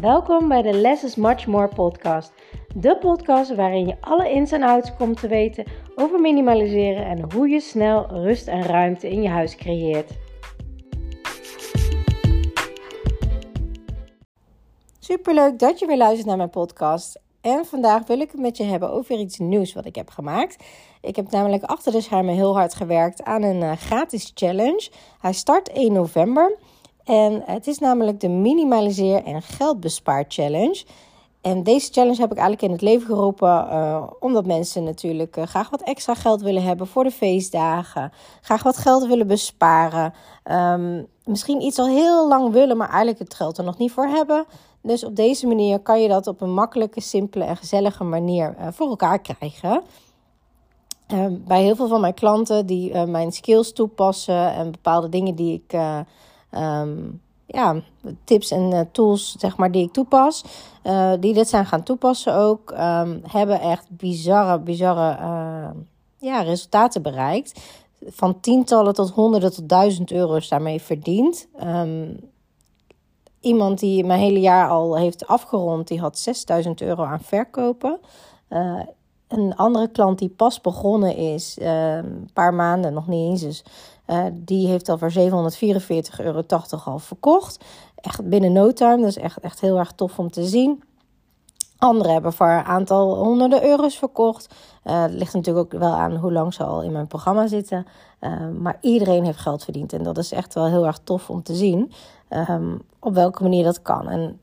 Welkom bij de Less is Much More podcast. De podcast waarin je alle ins en outs komt te weten over minimaliseren en hoe je snel rust en ruimte in je huis creëert. Superleuk dat je weer luistert naar mijn podcast. En vandaag wil ik het met je hebben over iets nieuws wat ik heb gemaakt. Ik heb namelijk achter de schermen heel hard gewerkt aan een uh, gratis challenge. Hij start 1 november. En het is namelijk de Minimaliseer en Geldbespaar Challenge. En deze challenge heb ik eigenlijk in het leven geroepen uh, omdat mensen natuurlijk uh, graag wat extra geld willen hebben voor de feestdagen. Graag wat geld willen besparen. Um, misschien iets al heel lang willen, maar eigenlijk het geld er nog niet voor hebben. Dus op deze manier kan je dat op een makkelijke, simpele en gezellige manier uh, voor elkaar krijgen. Ehm, bij heel veel van mijn klanten die mijn skills toepassen en bepaalde dingen die ik um, ja, tips en uh, tools zeg maar, die ik toepas, uh, die dit zijn gaan toepassen ook, um, hebben echt bizarre, bizarre uh, ja, resultaten bereikt. Van tientallen tot honderden tot duizend euro's daarmee verdiend. Iemand die mijn hele jaar al heeft afgerond, die had 6000 euro aan verkopen. Uh, een andere klant die pas begonnen is, een paar maanden, nog niet eens, dus, uh, die heeft al voor 744,80 euro al verkocht. Echt binnen no time, dat is echt, echt heel erg tof om te zien. Anderen hebben voor een aantal honderden euro's verkocht. Uh, ligt natuurlijk ook wel aan hoe lang ze al in mijn programma zitten. Uh, maar iedereen heeft geld verdiend. En dat is echt wel heel erg tof om te zien. Um, op welke manier dat kan. En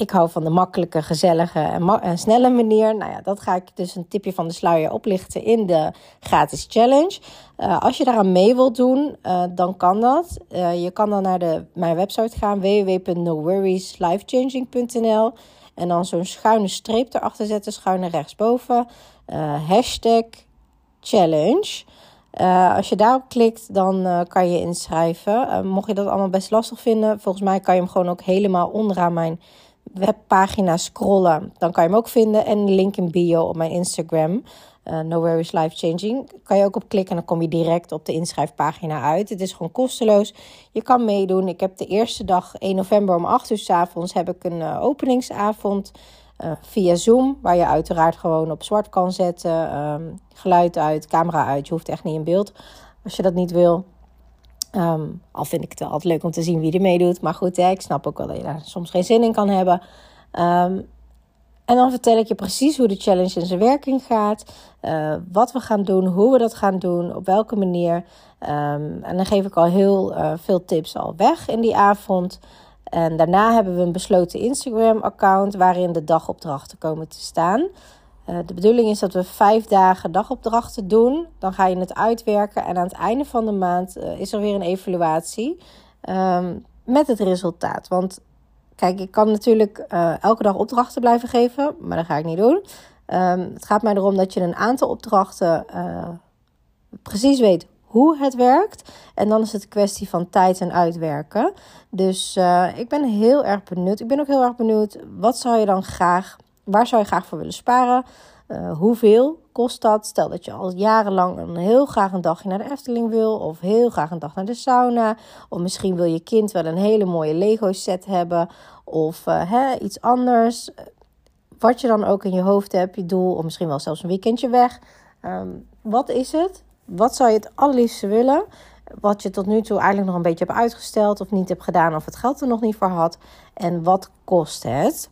ik hou van de makkelijke, gezellige en, snelle manier. Nou ja, dat ga ik dus een tipje van de sluier oplichten in de gratis challenge. Uh, als je daaraan mee wilt doen, uh, dan kan dat. Uh, je kan dan naar de, mijn website gaan, www.noworrieslifechanging.nl en dan zo'n schuine streep erachter zetten, schuine rechtsboven. hashtag challenge. Als je daarop klikt, dan kan je inschrijven. Mocht je dat allemaal best lastig vinden, volgens mij kan je hem gewoon ook helemaal onderaan mijn webpagina scrollen. Dan kan je hem ook vinden. En de link in bio op mijn Instagram. Uh, Nowhere is Life Changing. Kan je ook op klikken en dan kom je direct op de inschrijfpagina uit. Het is gewoon kosteloos. Je kan meedoen. Ik heb de eerste dag 1 november om 8 uur s avonds heb ik een uh, openingsavond. Uh, via Zoom, waar je uiteraard gewoon op zwart kan zetten. Um, geluid uit, camera uit. Je hoeft echt niet in beeld als je dat niet wil. Um, al vind ik het altijd leuk om te zien wie er meedoet. Maar goed, hè, ik snap ook wel dat je daar soms geen zin in kan hebben. Um, en dan vertel ik je precies hoe de challenge in zijn werking gaat. Uh, wat we gaan doen, hoe we dat gaan doen, op welke manier. Um, en dan geef ik al heel uh, veel tips al weg in die avond. En daarna hebben we een besloten Instagram-account waarin de dagopdrachten komen te staan. Uh, de bedoeling is dat we vijf dagen dagopdrachten doen. Dan ga je het uitwerken en aan het einde van de maand uh, is er weer een evaluatie um, met het resultaat. Want kijk, ik kan natuurlijk uh, elke dag opdrachten blijven geven, maar dat ga ik niet doen. Um, het gaat mij erom dat je een aantal opdrachten precies weet hoe het werkt. En dan is het een kwestie van tijd en uitwerken. Dus ik ben heel erg benieuwd. Ik ben ook heel erg benieuwd, wat zou je dan graag Waar zou je graag voor willen sparen? Uh, hoeveel kost dat? Stel dat je al jarenlang een heel graag een dagje naar de Efteling wil, of heel graag een dag naar de sauna, of misschien wil je kind wel een hele mooie Lego set hebben, of uh, hè, iets anders. Wat je dan ook in je hoofd hebt, je doel, of misschien wel zelfs een weekendje weg. Um, wat is het? Wat zou je het allerliefste willen? Wat je tot nu toe eigenlijk nog een beetje hebt uitgesteld of niet hebt gedaan, of het geld er nog niet voor had. En wat kost het?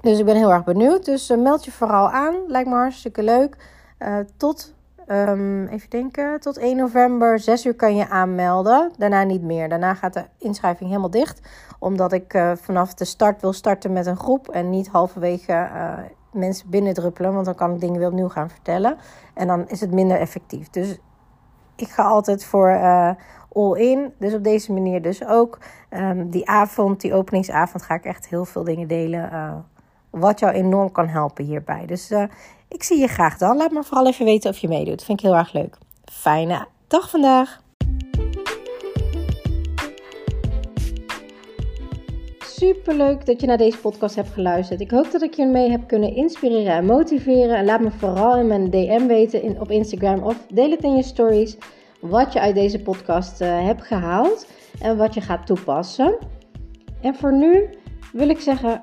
Dus ik ben heel erg benieuwd. Dus uh, meld je vooral aan. Lijkt me hartstikke leuk. Uh, tot, um, even denken, tot 1 november, 6 uur kan je aanmelden. Daarna niet meer. Daarna gaat de inschrijving helemaal dicht. Omdat ik uh, vanaf de start wil starten met een groep. En niet halverwege mensen binnendruppelen. Want dan kan ik dingen weer opnieuw gaan vertellen. En dan is het minder effectief. Dus ik ga altijd voor all in. Dus op deze manier dus ook. Um, die avond, die openingsavond, ga ik echt heel veel dingen delen wat jou enorm kan helpen hierbij. Dus uh, ik zie je graag dan. Laat me vooral even weten of je meedoet. Vind ik heel erg leuk. Fijne dag vandaag. Super leuk dat je naar deze podcast hebt geluisterd. Ik hoop dat ik je mee heb kunnen inspireren en motiveren. En laat me vooral in mijn DM weten in, op Instagram of deel het in je stories. Wat je uit deze podcast uh, hebt gehaald en wat je gaat toepassen. En voor nu wil ik zeggen,